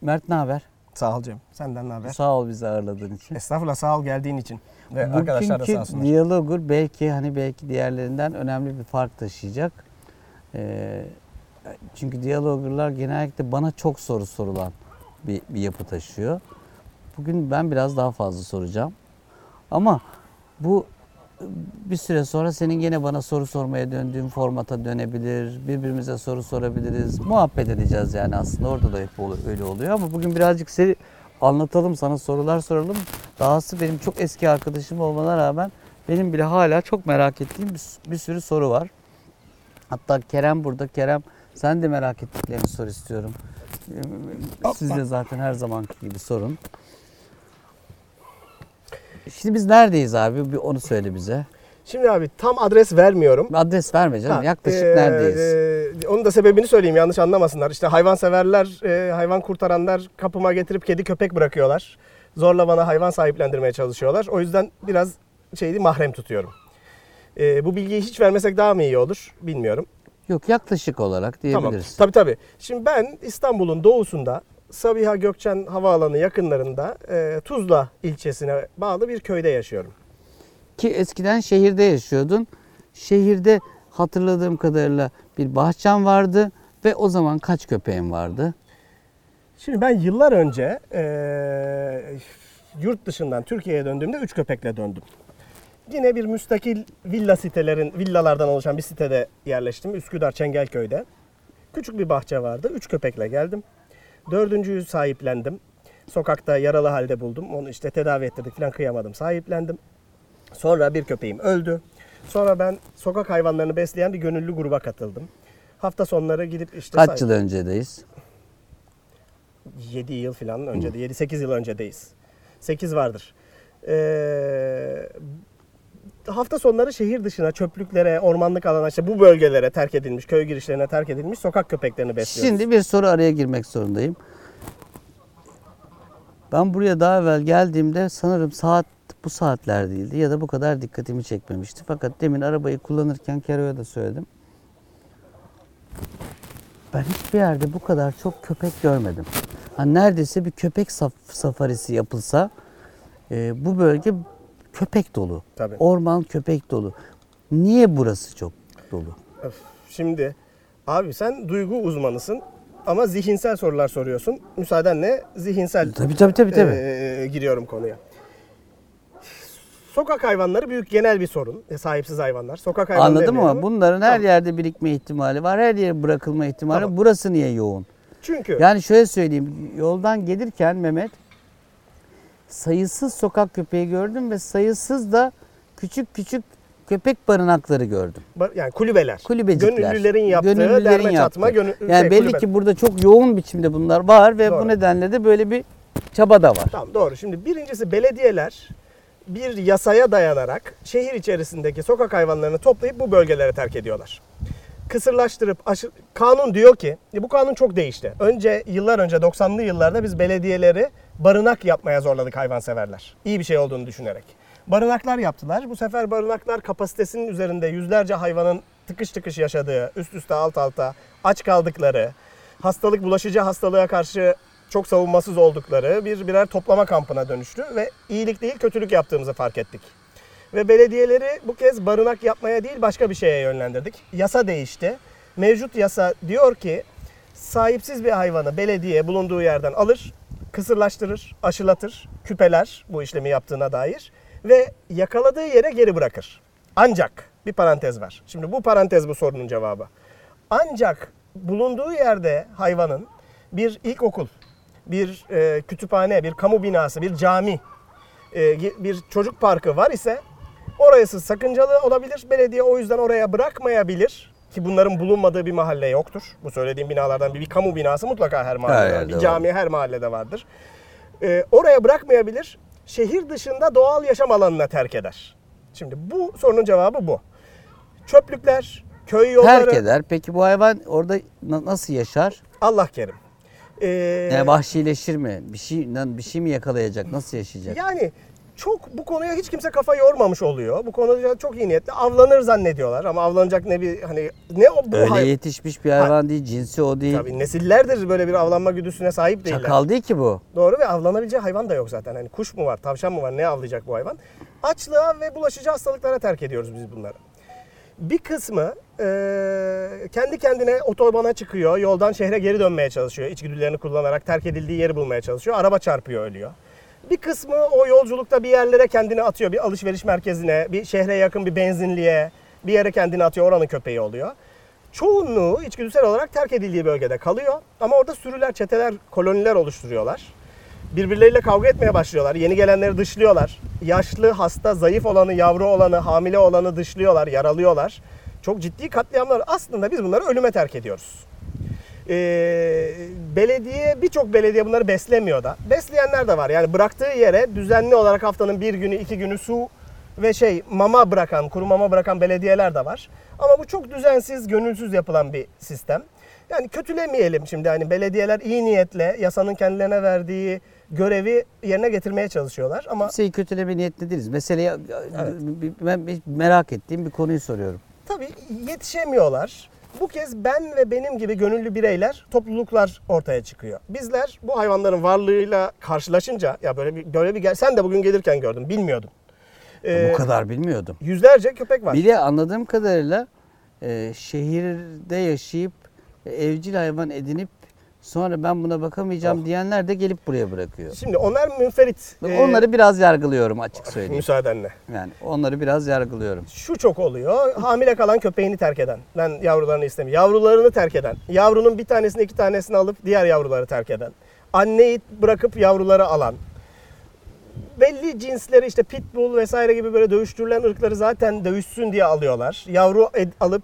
Mert ne haber? Sağ ol Cem. Senden ne haber? Sağ ol bizi ağırladığın için. Estağfurullah sağ ol geldiğin için. Ve arkadaşlar da sağ Bugünkü olsunlar. Diyalogur belki hani belki diğerlerinden önemli bir fark taşıyacak. Ee, çünkü diyalogurlar genellikle bana çok soru sorulan bir, bir yapı taşıyor. Bugün ben biraz daha fazla soracağım. Ama bu bir süre sonra senin gene bana soru sormaya döndüğün formata dönebilir. Birbirimize soru sorabiliriz. Muhabbet edeceğiz yani aslında orada da hep öyle oluyor ama bugün birazcık seni anlatalım sana sorular soralım. Dahası benim çok eski arkadaşım olmana rağmen benim bile hala çok merak ettiğim bir, bir sürü soru var. Hatta Kerem burada. Kerem sen de merak ettiklerini sor istiyorum. Siz de zaten her zamanki gibi sorun. Şimdi biz neredeyiz abi? Bir onu söyle bize. Şimdi abi tam adres vermiyorum. Adres verme canım. Ha, Yaklaşık e, neredeyiz? e, onun da sebebini söyleyeyim yanlış anlamasınlar. İşte hayvanseverler, e, hayvan kurtaranlar kapıma getirip kedi köpek bırakıyorlar. Zorla bana hayvan sahiplendirmeye çalışıyorlar. O yüzden biraz şeydi mahrem tutuyorum. E, bu bilgiyi hiç vermesek daha mı iyi olur bilmiyorum. Yok yaklaşık olarak Tamam. diyebiliriz. Tabii tabii. Şimdi ben İstanbul'un doğusunda Sabiha Gökçen Havaalanı yakınlarında e, Tuzla ilçesine bağlı bir köyde yaşıyorum. Ki eskiden şehirde yaşıyordun. Şehirde hatırladığım kadarıyla bir bahçen vardı ve o zaman kaç köpeğin vardı? Şimdi ben yıllar önce e, yurt dışından Türkiye'ye döndüğümde üç köpekle döndüm. Yine bir müstakil villa sitelerin, villalardan oluşan bir sitede yerleştim. Üsküdar Çengelköy'de. Küçük bir bahçe vardı. Üç köpekle geldim. Dördüncüyü sahiplendim. Sokakta yaralı halde buldum. Onu işte tedavi ettirdik falan kıyamadım. Sahiplendim. Sonra bir köpeğim öldü. Sonra ben sokak hayvanlarını besleyen bir gönüllü gruba katıldım. Hafta sonları gidip işte Kaç sahip- yıl öncedeyiz? 7 yıl falan önce de 7-8 yıl öncedeyiz. 8 vardır. Ee, hafta sonları şehir dışına çöplüklere, ormanlık alana işte bu bölgelere terk edilmiş, köy girişlerine terk edilmiş sokak köpeklerini besliyoruz. Şimdi bir soru araya girmek zorundayım. Ben buraya daha evvel geldiğimde sanırım saat bu saatler değildi ya da bu kadar dikkatimi çekmemişti. Fakat demin arabayı kullanırken Kero'ya da söyledim. Ben hiçbir yerde bu kadar çok köpek görmedim. Ha, neredeyse bir köpek saf- safarisi yapılsa e, bu bölge köpek dolu. Tabii. Orman köpek dolu. Niye burası çok dolu? Öf, Şimdi abi sen duygu uzmanısın ama zihinsel sorular soruyorsun. Müsaadenle zihinsel Tabii tabii tabii. tabii. Ee, giriyorum konuya. Sokak hayvanları büyük genel bir sorun. E, sahipsiz hayvanlar. Sokak hayvanları Anladım ama bunların her Tamam. yerde birikme ihtimali var. Her yere bırakılma ihtimali. Tamam. Burası niye yoğun? Çünkü Yani şöyle söyleyeyim. Yoldan gelirken Mehmet sayısız sokak köpeği gördüm ve sayısız da küçük küçük köpek barınakları gördüm. Yani kulübeler. Kulübecikler. Gönüllülerin yaptığı Gönüllülerin derme yaptığı. çatma gönü- Yani şey, belli kulübe. ki burada çok yoğun biçimde bunlar var ve Doğru. bu nedenle de böyle bir çaba da var. Tamam doğru. Şimdi birincisi belediyeler bir yasaya dayanarak şehir içerisindeki sokak hayvanlarını toplayıp bu bölgelere terk ediyorlar. Kısırlaştırıp aşı- kanun diyor ki e, bu kanun çok değişti. Önce yıllar önce 90'lı yıllarda biz belediyeleri barınak yapmaya zorladık hayvanseverler. İyi bir şey olduğunu düşünerek. Barınaklar yaptılar. Bu sefer barınaklar kapasitesinin üzerinde yüzlerce hayvanın tıkış tıkış yaşadığı, üst üste alt alta aç kaldıkları, hastalık bulaşıcı hastalığa karşı çok savunmasız oldukları bir birer toplama kampına dönüştü ve iyilik değil kötülük yaptığımızı fark ettik. Ve belediyeleri bu kez barınak yapmaya değil başka bir şeye yönlendirdik. Yasa değişti. Mevcut yasa diyor ki sahipsiz bir hayvanı belediye bulunduğu yerden alır, kısırlaştırır, aşılatır, küpeler bu işlemi yaptığına dair ve yakaladığı yere geri bırakır. Ancak bir parantez var. Şimdi bu parantez bu sorunun cevabı. Ancak bulunduğu yerde hayvanın bir ilkokul, bir e, kütüphane, bir kamu binası, bir cami, e, bir çocuk parkı var ise orası sakıncalı olabilir. Belediye o yüzden oraya bırakmayabilir. Ki bunların bulunmadığı bir mahalle yoktur. Bu söylediğim binalardan bir, bir kamu binası mutlaka her mahallede var. yerde Bir var. cami her mahallede vardır. E, oraya bırakmayabilir. Şehir dışında doğal yaşam alanına terk eder. Şimdi bu sorunun cevabı bu. Çöplükler, köy yolları, Terk eder. Peki bu hayvan orada na- nasıl yaşar? Allah kerim. Ee, Yani vahşileşir mi? Bir şey bir şey mi yakalayacak? Nasıl yaşayacak? Yani çok bu konuya hiç kimse kafa yormamış oluyor. Bu konuda çok iyi niyetli avlanır zannediyorlar ama avlanacak ne bir hani ne o bu Öyle hay- yetişmiş bir hayvan değil, cinsi o değil. Tabii nesillerdir böyle bir avlanma güdüsüne sahip değiller. Çakal değil ki bu. Doğru ve avlanabileceği hayvan da yok zaten. Hani kuş mu var, tavşan mı var, ne avlayacak bu hayvan? Açlığa ve bulaşıcı hastalıklara terk ediyoruz biz bunları. Bir kısmı eee, kendi kendine otobana çıkıyor, yoldan şehre geri dönmeye çalışıyor. İçgüdülerini kullanarak terk edildiği yeri bulmaya çalışıyor. Araba çarpıyor, ölüyor. Bir kısmı o yolculukta bir yerlere kendini atıyor. Bir alışveriş merkezine, bir şehre yakın bir benzinliğe, bir yere kendini atıyor. Oranın köpeği oluyor. Çoğunluğu içgüdüsel olarak terk edildiği bölgede kalıyor. Ama orada sürüler, çeteler, koloniler oluşturuyorlar. Birbirleriyle kavga etmeye başlıyorlar. Yeni gelenleri dışlıyorlar. Yaşlı, hasta, zayıf olanı, yavru olanı, hamile olanı dışlıyorlar, yaralıyorlar. Çok ciddi katliamlar. Aslında biz bunları ölüme terk ediyoruz. Ee, belediye birçok belediye bunları beslemiyor da. Besleyenler de var. Yani bıraktığı yere düzenli olarak haftanın bir günü, iki günü su ve şey mama bırakan, kuru mama bırakan belediyeler de var. Ama bu çok düzensiz, gönülsüz yapılan bir sistem. Yani kötülemeyelim şimdi hani belediyeler iyi niyetle yasanın kendilerine verdiği görevi yerine getirmeye çalışıyorlar ama Kimseyi kötüleme niyetli değiliz. Meseleyi ben bir merak ettiğim bir konuyu soruyorum. tabii yetişemiyorlar. Bu kez ben ve benim gibi gönüllü bireyler, topluluklar ortaya çıkıyor. Bizler bu hayvanların varlığıyla karşılaşınca ya böyle bir böyle bir gel sen de bugün gelirken gördüm, bilmiyordum. Ee, Bu kadar bilmiyordum. Yüzlerce köpek var. Bir de anladığım kadarıyla e, şehirde yaşayıp e, evcil hayvan edinip sonra ben buna bakamayacağım Oh. diyenler de gelip buraya bırakıyor. Şimdi onlar münferit. Ee, Onları biraz yargılıyorum açık söyleyeyim. müsaadenle. Yani onları biraz yargılıyorum. Şu çok oluyor. Hamile kalan köpeğini terk eden. Ben yavrularını istemiyorum. Yavrularını terk eden. Yavrunun bir tanesini iki tanesini alıp diğer yavruları terk eden. Anneyi bırakıp yavruları alan. Belli cinsleri işte pitbull vesaire gibi böyle dövüştürülen ırkları zaten dövüşsün diye alıyorlar. Yavru alıp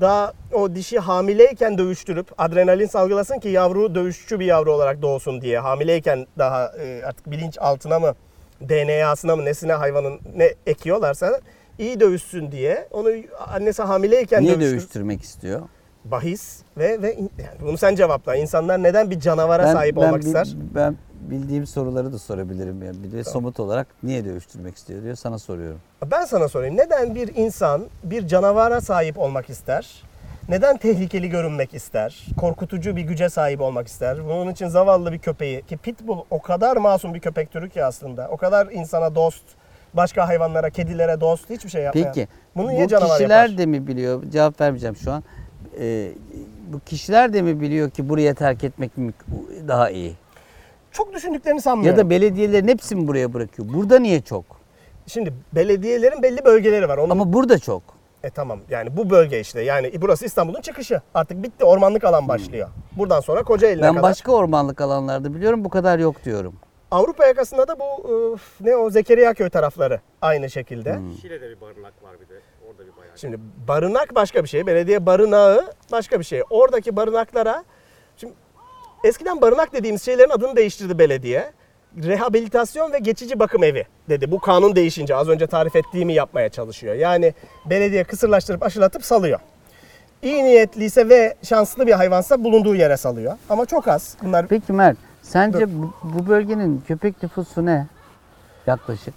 daha o dişi hamileyken dövüştürüp adrenalin salgılasın ki yavru dövüşçü bir yavru olarak doğsun diye. Hamileyken daha e, artık bilinç altına mı DNA'sına mı nesine hayvanın ne ekiyorlarsa iyi dövüşsün diye onu annesi hamileyken Niye dövüştür- dövüştürmek istiyor? bahis ve ve yani bunu sen cevapla. İnsanlar neden bir canavara sahip olmak bi- ister? Ben bildiğim soruları da sorabilirim. Yani bir de somut olarak niye dövüştürmek istiyor diyor sana soruyorum. Ben sana sorayım. Neden bir insan bir canavara sahip olmak ister? Neden tehlikeli görünmek ister? Korkutucu bir güce sahip olmak ister. Bunun için zavallı bir köpeği ki pitbull o kadar masum bir köpek türü ki aslında. O kadar insana dost, başka hayvanlara, kedilere dost hiçbir şey yapmayan. Peki Bunu niye bu canavar kişiler yapar? de mi biliyor? Cevap vermeyeceğim şu an. Ee, bu kişiler de mi biliyor ki buraya terk etmek daha iyi? Çok düşündüklerini sanmıyorum. Ya da belediyelerin hepsi mi buraya bırakıyor? Burada niye çok? Şimdi belediyelerin belli bölgeleri var. Onun Ama burada çok. E tamam yani bu bölge işte yani burası İstanbul'un çıkışı. Artık bitti ormanlık alan başlıyor. Buradan sonra Kocaeli'ne Ben kadar. başka ormanlık alanlarda biliyorum bu kadar yok diyorum. Avrupa yakasında da bu ıı, ne o Zekeriyaköy tarafları aynı şekilde. Şile'de bir barınak var bir de. Orada bir bayağı. Şimdi barınak başka bir şey. Belediye barınağı başka bir şey. Oradaki barınaklara eskiden barınak dediğimiz şeylerin adını değiştirdi belediye. Rehabilitasyon ve geçici bakım evi dedi. Bu kanun değişince az önce tarif ettiğimi yapmaya çalışıyor. Yani belediye kısırlaştırıp aşılatıp salıyor. İyi niyetliyse ve şanslı bir hayvansa bulunduğu yere salıyor. Ama çok az. Bunlar Peki Mert sence bu, bu bölgenin köpek nüfusu ne? Yaklaşık.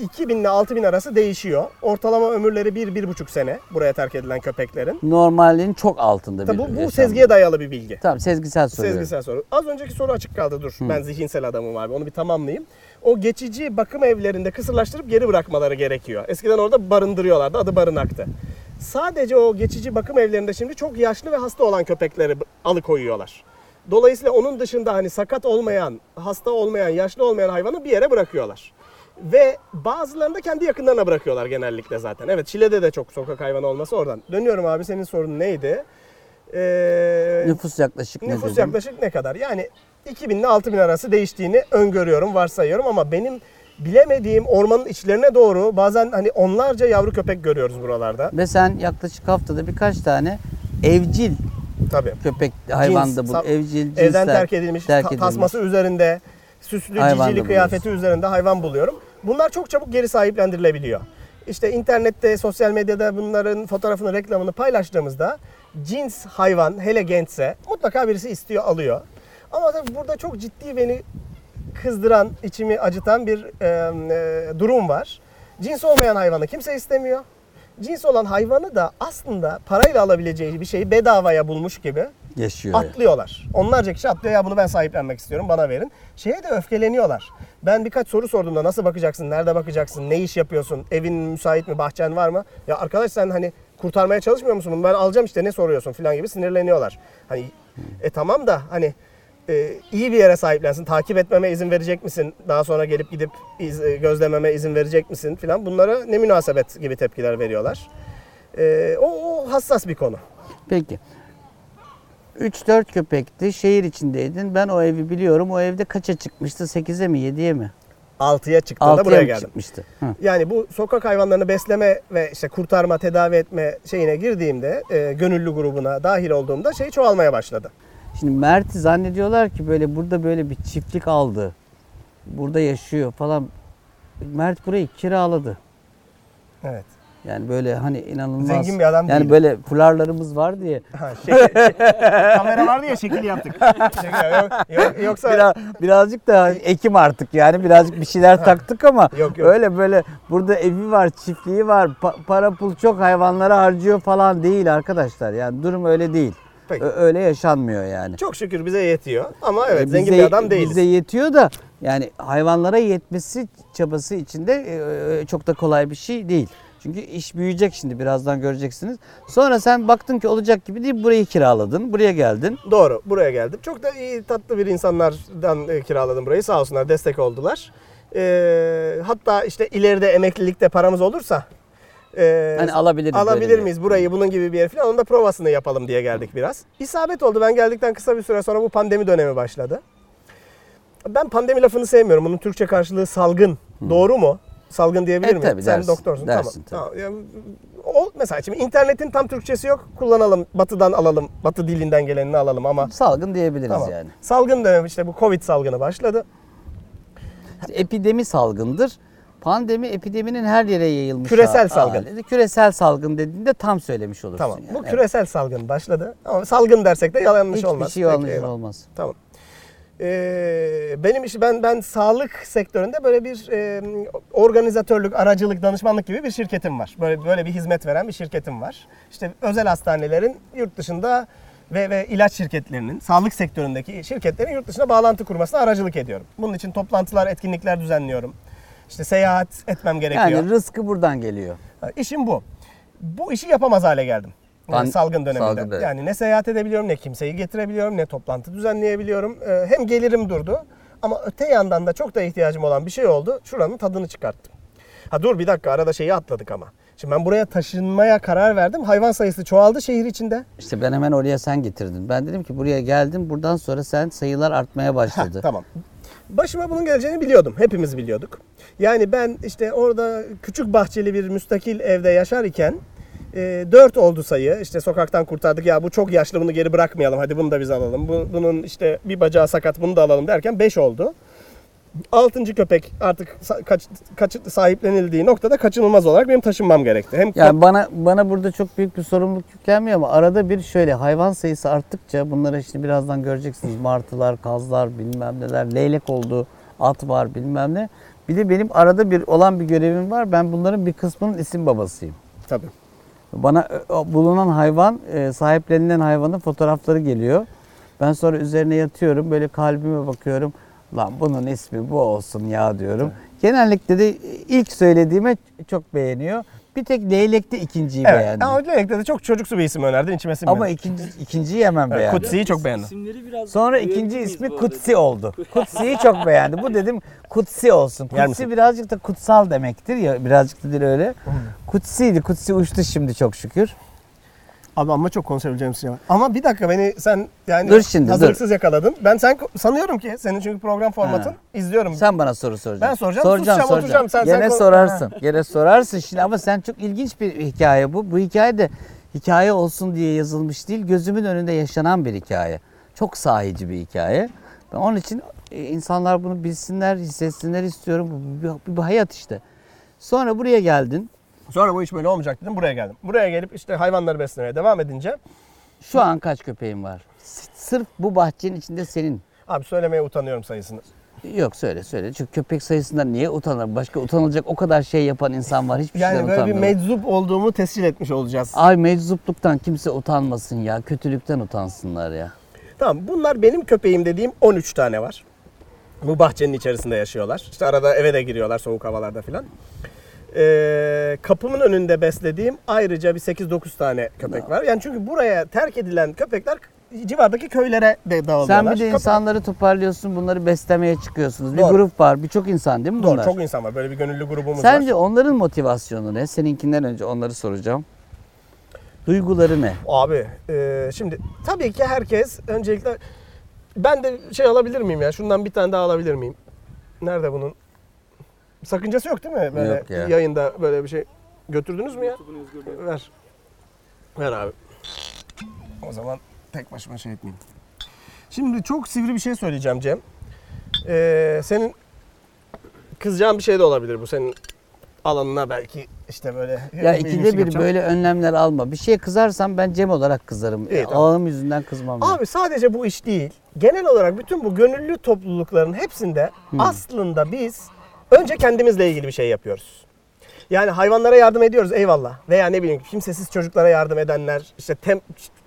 2000 ile 6000 arası değişiyor. Ortalama ömürleri 1-1,5 sene buraya terk edilen köpeklerin. Normalin çok altında Tabii bir bu, bu sezgiye dayalı bir bilgi. Tamam sezgisel soruyorum. Sezgisel soru. Az önceki soru açık kaldı dur. Ben zihinsel adamım abi. Onu bir tamamlayayım. O geçici bakım evlerinde kısırlaştırıp geri bırakmaları gerekiyor. Eskiden orada barındırıyorlardı. Adı barınaktı. Sadece o geçici bakım evlerinde şimdi çok yaşlı ve hasta olan köpekleri alıkoyuyorlar. Dolayısıyla onun dışında hani sakat olmayan, hasta olmayan, yaşlı olmayan hayvanı bir yere bırakıyorlar. Ve bazılarını da kendi yakınlarına bırakıyorlar genellikle zaten. Evet Şile'de de çok sokak hayvanı olması oradan. Dönüyorum abi senin sorun neydi? Ee, Nüfus yaklaşık ne Nüfus yaklaşık ne kadar? Yani 2000 ile 6000 arası değiştiğini öngörüyorum, varsayıyorum ama benim bilemediğim ormanın içlerine doğru bazen hani onlarca yavru köpek görüyoruz buralarda. Ve sen yaklaşık haftada birkaç tane evcil Tabii. köpek hayvanda bu evcil cinsler Evden terk edilmiş, terk edilmiş. tasması üzerinde, süslü Hayvan cicili kıyafeti üzerinde hayvan buluyorum. Bunlar çok çabuk geri sahiplendirilebiliyor. İşte internette, sosyal medyada bunların fotoğrafını, reklamını paylaştığımızda cins hayvan hele gençse mutlaka birisi istiyor, alıyor. Ama tabii burada çok ciddi beni kızdıran, içimi acıtan bir e, e, durum var. Cins olmayan hayvanı kimse istemiyor. Cins olan hayvanı da aslında parayla alabileceği bir şeyi bedavaya bulmuş gibi Yani. atlıyorlar. Onlarca kişi atlıyor ya bunu ben sahiplenmek istiyorum bana verin. Şeye de öfkeleniyorlar. Ben birkaç soru sorduğumda nasıl bakacaksın, nerede bakacaksın, ne iş yapıyorsun, evin müsait mi, bahçen var mı? Ya arkadaş sen hani kurtarmaya çalışmıyor musun bunu? Ben alacağım işte ne soruyorsun falan gibi sinirleniyorlar. Hani e tamam da hani e, iyi bir yere sahiplensin. Takip etmeme izin verecek misin? Daha sonra gelip gidip iz- e, gözlememe izin verecek misin falan. Bunlara ne münasebet gibi tepkiler veriyorlar. E, o, o hassas bir konu. Peki. 3-4 köpekti. Şehir içindeydin. Ben o evi biliyorum. O evde kaça çıkmıştı? 8'e mi 7'ye mi? 6'ya çıktığında 6'ya buraya geldim. çıkmıştı? Hı. Yani bu sokak hayvanlarını besleme ve işte kurtarma, tedavi etme şeyine girdiğimde, e, gönüllü grubuna dahil olduğumda şey çoğalmaya başladı. Şimdi Mert'i zannediyorlar ki böyle burada böyle bir çiftlik aldı. Burada yaşıyor falan. Mert burayı kiraladı. Evet. Yani böyle hani inanılmaz. Zengin bir adam Yani böyle fularlarımız var diye. Ha, şekil, şey- kamera vardı ya şekil yaptık. Şekil- yok, yok- yoksa Biraz, birazcık da ekim artık yani birazcık bir şeyler taktık ama Yok, yok. öyle böyle burada evi var, çiftliği var, pa- para pul çok hayvanlara harcıyor falan değil arkadaşlar. Yani durum öyle değil. Peki. Ö- öyle yaşanmıyor yani. çok şükür bize yetiyor. Ama evet E, zengin bize- bir adam değiliz. Bize yetiyor da yani hayvanlara yetmesi çabası içinde e, e, çok da kolay bir şey değil. Çünkü iş büyüyecek şimdi birazdan göreceksiniz. Sonra sen baktın ki olacak gibi değil burayı kiraladın. Buraya geldin. Doğru buraya geldim. Çok da iyi tatlı bir insanlardan e, kiraladım burayı sağ olsunlar destek oldular. E, hatta işte ileride emeklilikte paramız olursa e, Hani alabiliriz. alabilir miyiz burayı bunun gibi bir yer falan onun da provasını yapalım diye geldik biraz. İsabet oldu ben geldikten kısa bir süre sonra bu pandemi dönemi başladı. Ben pandemi lafını sevmiyorum. Bunun Türkçe karşılığı salgın. Doğru mu? Salgın diyebilir E, miyim? tabii Sen dersin, doktorsun. dersin tamam. tamam. Ya, o, mesela şimdi internetin tam Türkçesi yok. Kullanalım. Batıdan alalım. Batı dilinden gelenini alalım ama Salgın diyebiliriz Tamam. yani. Salgın dönemi işte bu Covid salgını başladı. Epidemi salgındır. Pandemi epideminin her yere yayılmış. Küresel hali. salgın. Küresel salgın dediğinde tam söylemiş olursun. Tamam. yani. bu Evet. küresel salgın başladı. Ama salgın dersek de yanlış Hiçbir olmaz. şey Peki, yanlış eyvallah. olmaz. Tamam. Ee, benim iş ben ben sağlık sektöründe böyle bir e, organizatörlük, aracılık, danışmanlık gibi bir şirketim var. Böyle böyle bir hizmet veren bir şirketim var. İşte özel hastanelerin yurt dışında ve ve ilaç şirketlerinin, sağlık sektöründeki şirketlerin yurt dışına bağlantı kurmasına aracılık ediyorum. Bunun için toplantılar, etkinlikler düzenliyorum. İşte seyahat etmem gerekiyor. Yani rızkı buradan geliyor. İşim bu. Bu işi yapamaz hale geldim. Pan- salgın döneminde. salgın dönemi. Yani ne seyahat edebiliyorum, ne kimseyi getirebiliyorum, ne toplantı düzenleyebiliyorum. Ee, hem gelirim durdu ama öte yandan da çok da ihtiyacım olan bir şey oldu. Şuranın tadını çıkarttım. Ha dur bir dakika arada şeyi atladık ama. Şimdi ben buraya taşınmaya karar verdim. Hayvan sayısı çoğaldı şehir içinde. İşte ben hemen oraya sen getirdin. Ben dedim ki buraya geldim. Buradan sonra sen sayılar artmaya başladı. Heh, tamam. Başıma bunun geleceğini biliyordum. Hepimiz biliyorduk. Yani ben işte orada küçük bahçeli bir müstakil evde yaşar iken 4 oldu sayı. İşte sokaktan kurtardık. Ya bu çok yaşlı bunu geri bırakmayalım. Hadi bunu da biz alalım. Bu, bunun işte bir bacağı sakat bunu da alalım derken 5 oldu. Altıncı köpek artık kaç, kaç, sahiplenildiği noktada kaçınılmaz olarak benim taşınmam gerekti. Hem Yani bana bana burada çok büyük bir sorumluluk yüklenmiyor ama arada bir şöyle hayvan sayısı arttıkça bunları şimdi birazdan göreceksiniz. Martılar, kazlar, bilmem neler, leylek oldu, at var bilmem ne. Bir de benim arada bir olan bir görevim var. Ben bunların bir kısmının isim babasıyım. tabii. Bana e, bulunan hayvan, e, sahiplenilen hayvanın fotoğrafları geliyor. Ben sonra üzerine yatıyorum, böyle kalbime bakıyorum. Lan bunun ismi bu olsun ya diyorum. Genellikle de ilk söylediğime çok beğeniyor. Bir tek leylekte ikinciyi Evet. beğendim. Ama Leylek'te de çok çocuksu bir isim önerdin. içime sinmedi. Ama ikinci, ikinciyi hemen beğendim. Kutsi'yi çok beğendim. İsimleri biraz Sonra ikinci ismi? Kutsi oldu. Kutsi'yi çok beğendi. Bu dedim Kutsi olsun. Kutsi birazcık da kutsal demektir ya. Birazcık da dil öyle. Kutsi'ydi. Kutsi uçtu şimdi çok şükür. Abi ama çok konuşabileceğim şey var. Ama bir dakika beni sen yani Dur şimdi, hazırlıksız yakaladın. Ben sen sanıyorum ki senin çünkü program formatın Ha. izliyorum. Sen bana soru soracaksın. Ben soracağım, susacağım, oturacağım. Sen- Gene sen sorarsın. Gene sorarsın şimdi ama sen çok ilginç bir hikaye bu. Bu hikaye de hikaye olsun diye yazılmış değil. Gözümün önünde yaşanan bir hikaye. Çok sahici bir hikaye. Ben onun için e, insanlar bunu bilsinler, hissetsinler istiyorum. Bu bir, bir hayat işte. Sonra buraya geldin. Sonra bu iş böyle olmayacak dedim. Buraya geldim. Buraya gelip işte hayvanları beslemeye devam edince Şu an kaç köpeğin var? S- Sırf bu bahçenin içinde senin. abi söylemeye utanıyorum sayısını. Yok söyle söyle. Çünkü köpek sayısından niye utanır? Başka utanılacak o kadar şey yapan insan var. Hiçbir Yani şeyden böyle bir utanmıyor. meczup olduğumu tescil etmiş olacağız. Ay meczupluktan kimse utanmasın ya. Kötülükten utansınlar ya. Tamam bunlar benim köpeğim dediğim 13 tane var. Bu bahçenin içerisinde yaşıyorlar. İşte arada eve de giriyorlar soğuk havalarda filan. Ee, kapımın önünde beslediğim ayrıca bir 8-9 tane köpek var. Yani çünkü buraya terk edilen köpekler civardaki köylere de dağılıyorlar. Sen bir de Kapı- insanları toparlıyorsun. Bunları beslemeye çıkıyorsunuz. Bir Doğru. grup var. Birçok insan değil mi Doğru bunlar? çok insan var. Böyle bir gönüllü grubumuz Sence var. onların motivasyonu ne? Seninkinden önce onları soracağım. Duyguları ne? Abi e, şimdi tabii ki herkes öncelikle ben de şey alabilir miyim ya? Şundan bir tane daha alabilir miyim? Nerede bunun? Sakıncası yok değil mi? Böyle Yok ya. yayında böyle bir şey götürdünüz mü ya? Ver. Ver abi. O zaman tek başıma şey etmeyeyim. Şimdi çok sivri bir şey söyleyeceğim Cem. Ee, senin kızacağın bir şey de olabilir bu senin alanına belki işte böyle. Ya ikide bir yapacağım. böyle önlemler alma. Bir şeye kızarsam ben Cem olarak kızarım. İyi, tamam. Alanım yüzünden kızmam. ben. Abi sadece bu iş değil. Genel olarak bütün bu gönüllü toplulukların hepsinde Hmm. aslında biz önce kendimizle ilgili bir şey yapıyoruz. Yani hayvanlara yardım ediyoruz eyvallah. Veya ne bileyim kimsesiz çocuklara yardım edenler, işte tem,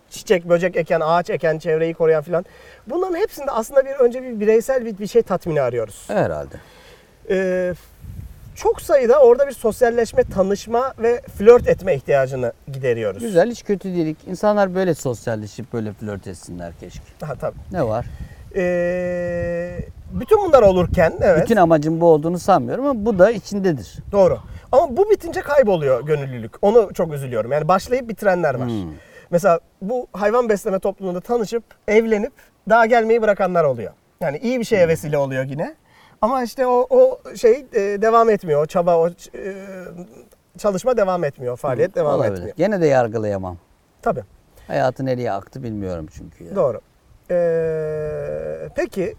çiçek, böcek eken, ağaç eken, çevreyi koruyan filan. Bunların hepsinde aslında bir önce bir bireysel bir, bir şey tatmini arıyoruz. Herhalde. Ee, çok sayıda orada bir sosyalleşme, tanışma ve flört etme ihtiyacını gideriyoruz. Güzel hiç kötü değilik. İnsanlar böyle sosyalleşip böyle flört etsinler keşke. Ha, tabii. Ne var? Ee, bütün bunlar olurken evet. Bütün amacım bu olduğunu sanmıyorum ama bu da içindedir. Doğru. Ama bu bitince kayboluyor gönüllülük. Onu çok üzülüyorum. Yani başlayıp bitirenler var. Hmm. Mesela bu hayvan besleme topluluğunda tanışıp evlenip daha gelmeyi bırakanlar oluyor. Yani iyi bir Hmm. şeye vesile oluyor yine. Ama işte o, o şey e, devam etmiyor. O çaba, o e, çalışma devam etmiyor. Faaliyet devam Olabilir. etmiyor. Gene de yargılayamam. Tabii. Hayatı nereye aktı bilmiyorum çünkü. Ya. Doğru. Ee, peki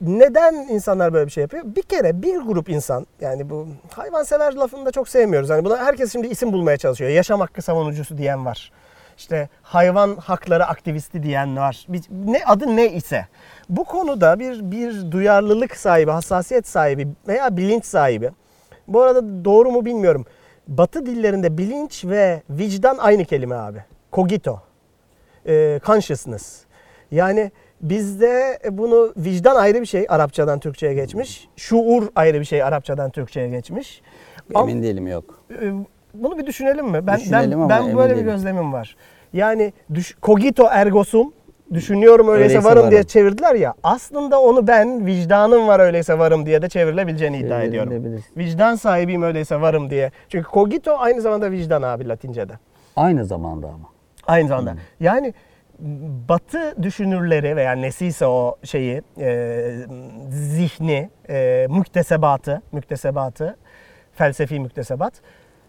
neden insanlar böyle bir şey yapıyor? Bir kere bir grup insan yani bu hayvansever lafını da çok sevmiyoruz. Hani buna herkes şimdi isim bulmaya çalışıyor. Yaşam hakkı savunucusu diyen var. İşte hayvan hakları aktivisti diyen var. Ne adı ne ise. Bu konuda bir bir duyarlılık sahibi, hassasiyet sahibi veya bilinç sahibi. Bu arada doğru mu bilmiyorum. Batı dillerinde bilinç ve vicdan aynı kelime abi. Cogito e, consciousness. Yani bizde bunu vicdan ayrı bir şey Arapçadan Türkçe'ye geçmiş. Şuur ayrı bir şey Arapçadan Türkçe'ye geçmiş. Ama, Emin değilim yok. e, bunu bir düşünelim mi? Ben Düşünelim ben ama ben emin böyle bir değilim. gözlemim var. Yani düş, cogito ergo sum düşünüyorum öyleyse, Öyleyse varım, diye varım. çevirdiler ya. Aslında onu ben vicdanım var öyleyse varım diye de çevrilebileceğini iddia ediyorum. Çevrilebilir. Vicdan sahibiyim öyleyse varım diye. Çünkü cogito aynı zamanda vicdan abi Latince'de. Aynı zamanda ama. Aynı zamanda. Yani Batı düşünürleri veya nesiyse o şeyi e, zihni, e, müktesebatı, müktesebatı, felsefi müktesebat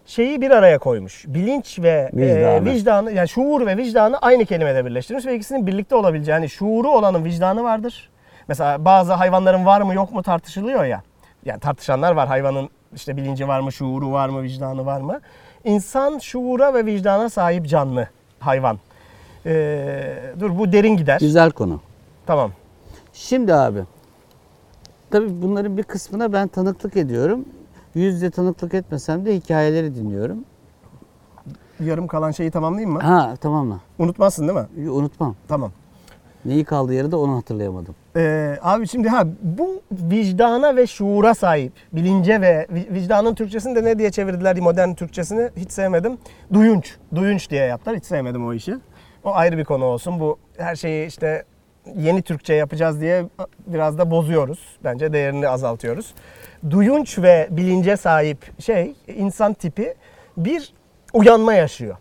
şeyi bir araya koymuş. Bilinç ve e, Vicdanı. vicdanı yani şuur ve vicdanı aynı kelimede birleştirmiş ve ikisinin birlikte olabileceği yani şuuru olanın vicdanı vardır. Mesela bazı hayvanların var mı yok mu tartışılıyor ya. Yani tartışanlar var hayvanın işte bilinci var mı, şuuru var mı, vicdanı var mı? İnsan şuura ve vicdana sahip canlı hayvan. Ee, dur bu derin gider. Güzel konu. Tamam. Şimdi abi. Tabii bunların bir kısmına ben tanıklık ediyorum. Yüzde tanıklık etmesem de hikayeleri dinliyorum. Yarım kalan şeyi tamamlayayım mı? Ha tamam mı? Unutmazsın değil mi? Unutmam. Tamam. Neyi kaldı yarıda onu hatırlayamadım. Ee, abi şimdi ha bu vicdana ve şuura sahip, bilince ve vi- vicdanın Türkçesini de ne diye çevirdiler modern Türkçesini hiç sevmedim. Duyunç, duyunç diye yaptılar. Hiç sevmedim o işi. O ayrı bir konu olsun. Bu her şeyi işte yeni Türkçe yapacağız diye biraz da bozuyoruz. Bence değerini azaltıyoruz. Duyunç ve bilince sahip şey, insan tipi bir uyanma yaşıyor.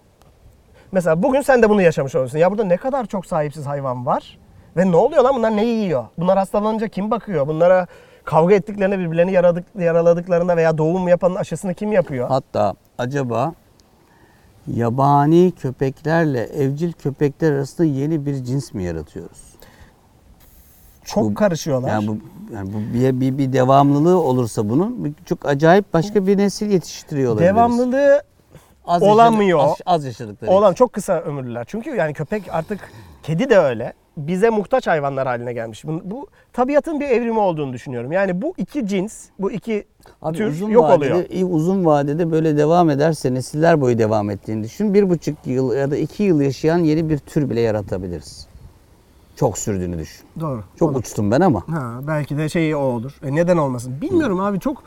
Mesela bugün sen de bunu yaşamış oluyorsun. Ya burada ne kadar çok sahipsiz hayvan var ve ne oluyor lan bunlar ne yiyor? Bunlar hastalanınca kim bakıyor? Bunlara kavga ettiklerinde birbirlerini yaradık, yaraladıklarında veya doğum yapanın aşısını kim yapıyor? Hatta acaba yabani köpeklerle evcil köpekler arasında yeni bir cins mi yaratıyoruz? Çok bu- karışıyorlar. Yani bu yani bu bir, bir, bir devamlılığı olursa bunun çok acayip başka bir nesil yetiştiriyor olabiliriz. Devamlılığı Az yaşadık- olamıyor. az, az yaşadıkları. olan çok kısa ömürlüler. Çünkü yani köpek artık kedi de öyle. Bize muhtaç hayvanlar haline gelmiş. Bu, bu tabiatın bir evrimi olduğunu düşünüyorum. Yani bu iki cins, bu iki Abi tür uzun yok vadede, oluyor. uzun vadede böyle devam ederse nesiller boyu devam ettiğini düşün. Bir buçuk yıl ya da iki yıl yaşayan yeni bir tür bile yaratabiliriz. Çok sürdüğünü düşün. Doğru. Çok uçtum ben ama. Ha, belki de şey o olur. E neden olmasın? Bilmiyorum abi çok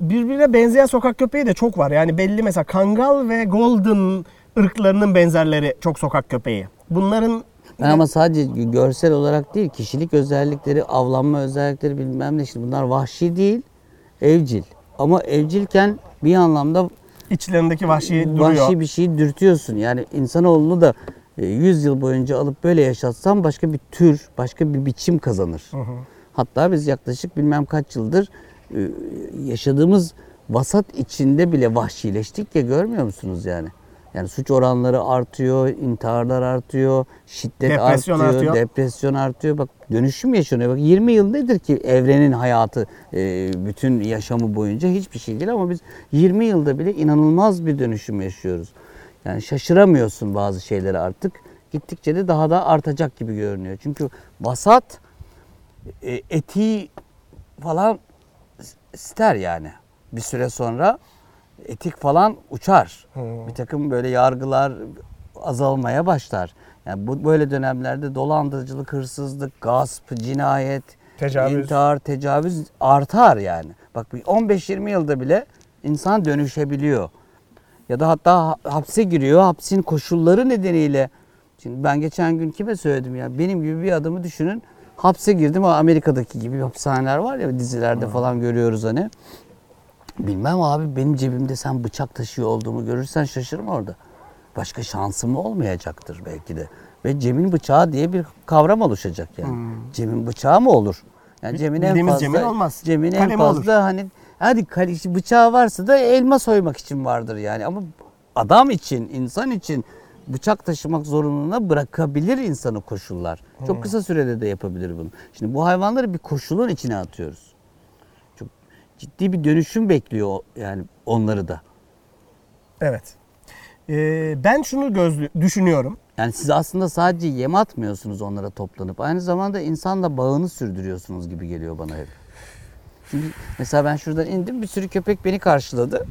birbirine benzeyen sokak köpeği de çok var. Yani belli mesela Kangal ve Golden ırklarının benzerleri çok sokak köpeği. Bunların Ben ama sadece görsel olarak değil, kişilik özellikleri, avlanma özellikleri bilmem ne. Şimdi bunlar vahşi değil, evcil. Ama evcilken bir anlamda içlerindeki vahşi duruyor. vahşi bir şeyi dürtüyorsun. Yani insanoğlunu da e, 100 yıl boyunca alıp böyle yaşatsan başka bir tür, başka bir biçim kazanır. Hatta biz yaklaşık bilmem kaç yıldır e, yaşadığımız vasat içinde bile vahşileştik ya görmüyor musunuz yani? Yani suç oranları artıyor, intiharlar artıyor, şiddet Depresyon artıyor, artıyor. depresyon artıyor. Bak dönüşüm yaşanıyor. Bak 20 yıl nedir ki evrenin hayatı e, bütün yaşamı boyunca hiçbir şey değil ama biz 20 yılda bile inanılmaz bir dönüşüm yaşıyoruz. Yani şaşıramıyorsun bazı şeyleri artık. Gittikçe de daha da artacak gibi görünüyor. Çünkü vasat e, etiği falan ister yani. Bir süre sonra etik falan uçar. Bir takım böyle yargılar azalmaya başlar. Yani bu böyle dönemlerde dolandırıcılık, hırsızlık, gasp, cinayet, Tecavüz. intihar, tecavüz artar yani. Bak bir 15-20 yılda bile insan dönüşebiliyor. Ya da hatta ha- hapse giriyor. Hapsin koşulları nedeniyle. Şimdi ben geçen gün kime söyledim ya? Benim gibi bir adamı düşünün. Hapse girdim ama Amerika'daki gibi hapishaneler var ya dizilerde falan görüyoruz hani. Bilmem abi benim cebimde sen bıçak taşıyor olduğumu görürsen şaşırma orada. Başka şansım olmayacaktır belki de. Ve Cem'in bıçağı diye bir kavram oluşacak yani. Cem'in bıçağı mı olur? Yani Cem'in en fazla Cem'in olmaz. Cem'in en Kalemi fazla olur. hani hadi kale- bıçağı varsa da elma soymak için vardır yani ama adam için, insan için bıçak taşımak zorunluluğuna bırakabilir insanı koşullar. Çok kısa sürede de yapabilir bunu. Şimdi bu hayvanları bir koşulun içine atıyoruz. Ciddi bir dönüşüm bekliyor yani onları da. Evet. Ee, ben şunu gözlü düşünüyorum. Yani siz aslında sadece yem atmıyorsunuz onlara toplanıp. Aynı zamanda insanla bağını sürdürüyorsunuz gibi geliyor bana hep. Çünkü mesela ben şuradan indim bir sürü köpek beni karşıladı.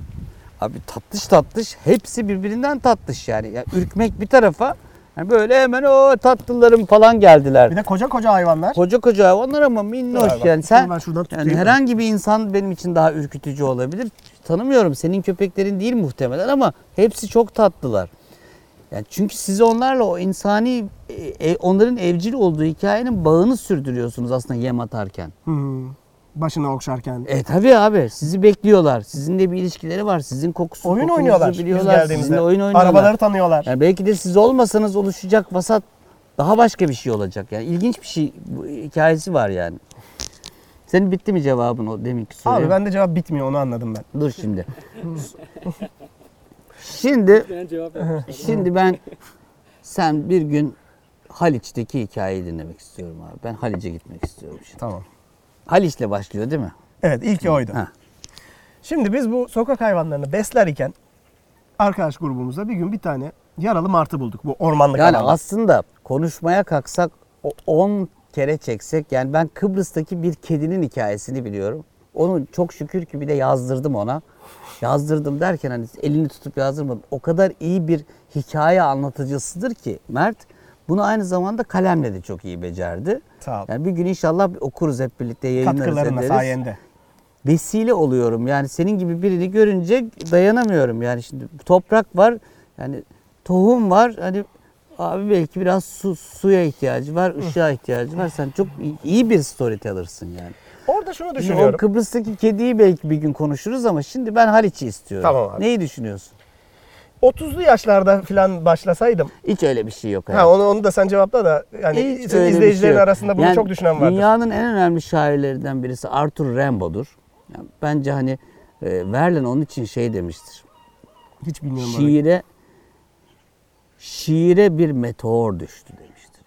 Abi tatlış tatlış hepsi birbirinden tatlış yani. yani ürkmek bir tarafa yani böyle hemen o tatlılarım falan geldiler. Bir de koca koca hayvanlar. Koca koca hayvanlar ama minnoş Bak, yani sen şuradan yani tutayım. herhangi bir insan benim için daha ürkütücü olabilir. Tanımıyorum senin köpeklerin değil muhtemelen ama hepsi çok tatlılar. Yani çünkü siz onlarla o insani e, e, onların evcil olduğu hikayenin bağını sürdürüyorsunuz aslında yem atarken. Hmm. Başına okşarken. E tabii abi sizi bekliyorlar. Sizinle bir ilişkileri var. Sizin kokusunu oyun kokunuzu oynuyorlar biz biliyorlar. geldiğimizde. Sizinle oyun oynuyorlar. Arabaları tanıyorlar. Yani belki de siz olmasanız oluşacak vasat daha başka bir şey olacak. Yani ilginç bir şey bu hikayesi var yani. Senin bitti mi cevabın o deminki soruya? Abi bende cevap bitmiyor onu anladım ben. Dur şimdi. şimdi Ben cevap vermiştim. şimdi ben sen bir gün Haliç'teki hikayeyi dinlemek istiyorum abi. Ben Haliç'e gitmek istiyorum şimdi. Tamam. Haliç'le başlıyor değil mi? Evet ilki oydu. Ha. Şimdi biz bu sokak hayvanlarını besler iken arkadaş grubumuzda bir gün bir tane yaralı martı bulduk bu ormanlık Yani alanda. aslında konuşmaya kalksak o 10 kere çeksek yani ben Kıbrıs'taki bir kedinin hikayesini biliyorum. Onu çok şükür ki bir de yazdırdım ona. Yazdırdım derken hani elini tutup yazdırmadım. O kadar iyi bir hikaye anlatıcısıdır ki Mert. Bunu aynı zamanda kalemle de çok iyi becerdi. Sağ ol. Yani bir gün inşallah okuruz hep birlikte yayınlarız Katkılarına ederiz. sayende. Vesile oluyorum. Yani senin gibi birini görünce dayanamıyorum. Yani şimdi toprak var. Yani tohum var. Hani abi belki biraz su, suya ihtiyacı var, ışığa ihtiyacı var. Sen çok iyi- bir storyteller'sın yani. Orada şunu Şimdi düşünüyorum. o Kıbrıs'taki kediyi belki bir gün konuşuruz ama şimdi ben Haliç'i istiyorum. Tamam abi. Neyi düşünüyorsun? 30'lu yaşlarda falan başlasaydım. Hiç öyle bir şey yok. Ha onu, onu da sen cevapla da yani Hiç öyle bir izleyicilerin şey yok. arasında bunu Yani çok düşünen vardır. Dünyanın en önemli şairlerinden birisi Arthur Rimbaud'dur. Yani bence hani e, Verlaine onun için şey demiştir. Hiç bilmiyorum. orayı. şiire şiire bir meteor düştü demiştir.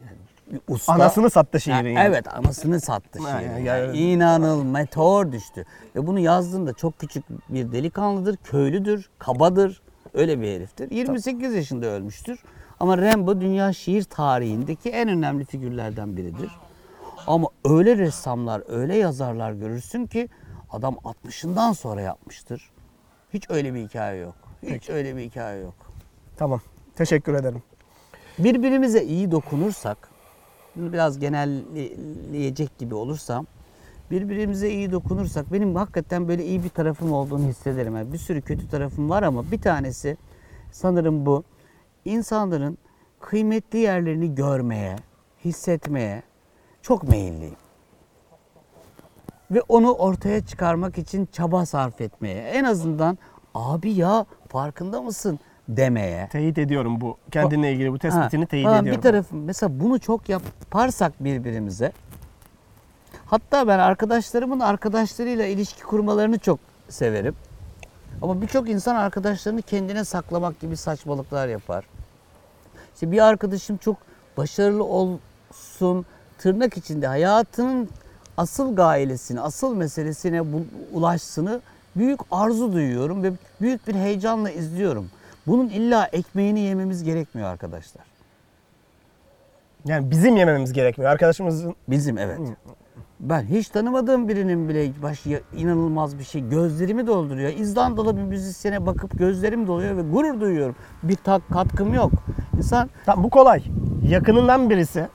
Yani, yani bir usta, Anasını sattı şiirin. Yani yani. Evet anasını sattı Ha, şiirin. yani- Yani, İnanıl meteor düştü. Ve bunu yazdığında çok küçük bir delikanlıdır, köylüdür, kabadır. Öyle bir heriftir. 28 yaşında ölmüştür. Ama Rimbaud dünya şiir tarihindeki en önemli figürlerden biridir. Ama öyle ressamlar, öyle yazarlar görürsün ki adam 60'ından sonra yapmıştır. Hiç öyle bir hikaye yok. Hiç öyle bir hikaye yok. Tamam. Teşekkür ederim. Birbirimize iyi dokunursak, bunu biraz genelleyecek gibi olursam, birbirimize iyi dokunursak benim hakikaten böyle iyi bir tarafım olduğunu hissederim. Yani bir sürü kötü tarafım var ama bir tanesi sanırım bu. İnsanların kıymetli yerlerini görmeye, hissetmeye çok meyilliyim. Ve onu ortaya çıkarmak için çaba sarf etmeye, en azından abi ya farkında mısın demeye. Teyit ediyorum bu. Kendinle ilgili bu tespitini Ha, teyit falan ediyorum. Bir tarafım mesela bunu çok yaparsak birbirimize. Hatta ben arkadaşlarımın arkadaşlarıyla ilişki kurmalarını çok severim. Ama birçok insan arkadaşlarını kendine saklamak gibi saçmalıklar yapar. İşte bir arkadaşım çok başarılı olsun tırnak içinde hayatının asıl gailesine, asıl meselesine ulaşsını büyük arzu duyuyorum ve büyük bir heyecanla izliyorum. Bunun illa ekmeğini yememiz gerekmiyor arkadaşlar. Yani bizim yememiz gerekmiyor. Arkadaşımızın Bizim evet. Ben hiç tanımadığım birinin bile baş ya- inanılmaz bir şey gözlerimi dolduruyor. İzlandalı bir müzisyene bakıp gözlerim doluyor ve gurur duyuyorum. Bir tak katkım yok. İnsan Tamam bu kolay. Yakınından birisi,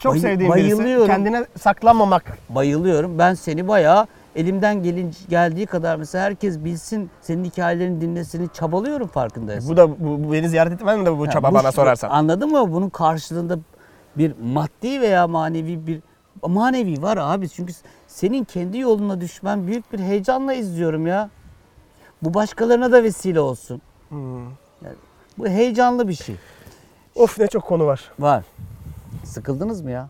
çok Bay- sevdiğim birisi bayılıyorum. kendine saklanmamak. bayılıyorum. Ben seni bayağı elimden gelin geldiği kadar mesela herkes bilsin senin hikayelerini dinlesin çabalıyorum farkındaysan. Bu da bu, bu beni ziyaret etmem de bu çaba bu bana sorarsan. Anladın mı? Bunun karşılığında bir maddi veya manevi bir manevi var abi. Çünkü senin kendi yoluna düşmen büyük bir heyecanla izliyorum ya. Bu başkalarına da vesile olsun. Hmm. Bu heyecanlı bir şey. Of ne çok konu var. Var. Sıkıldınız mı ya?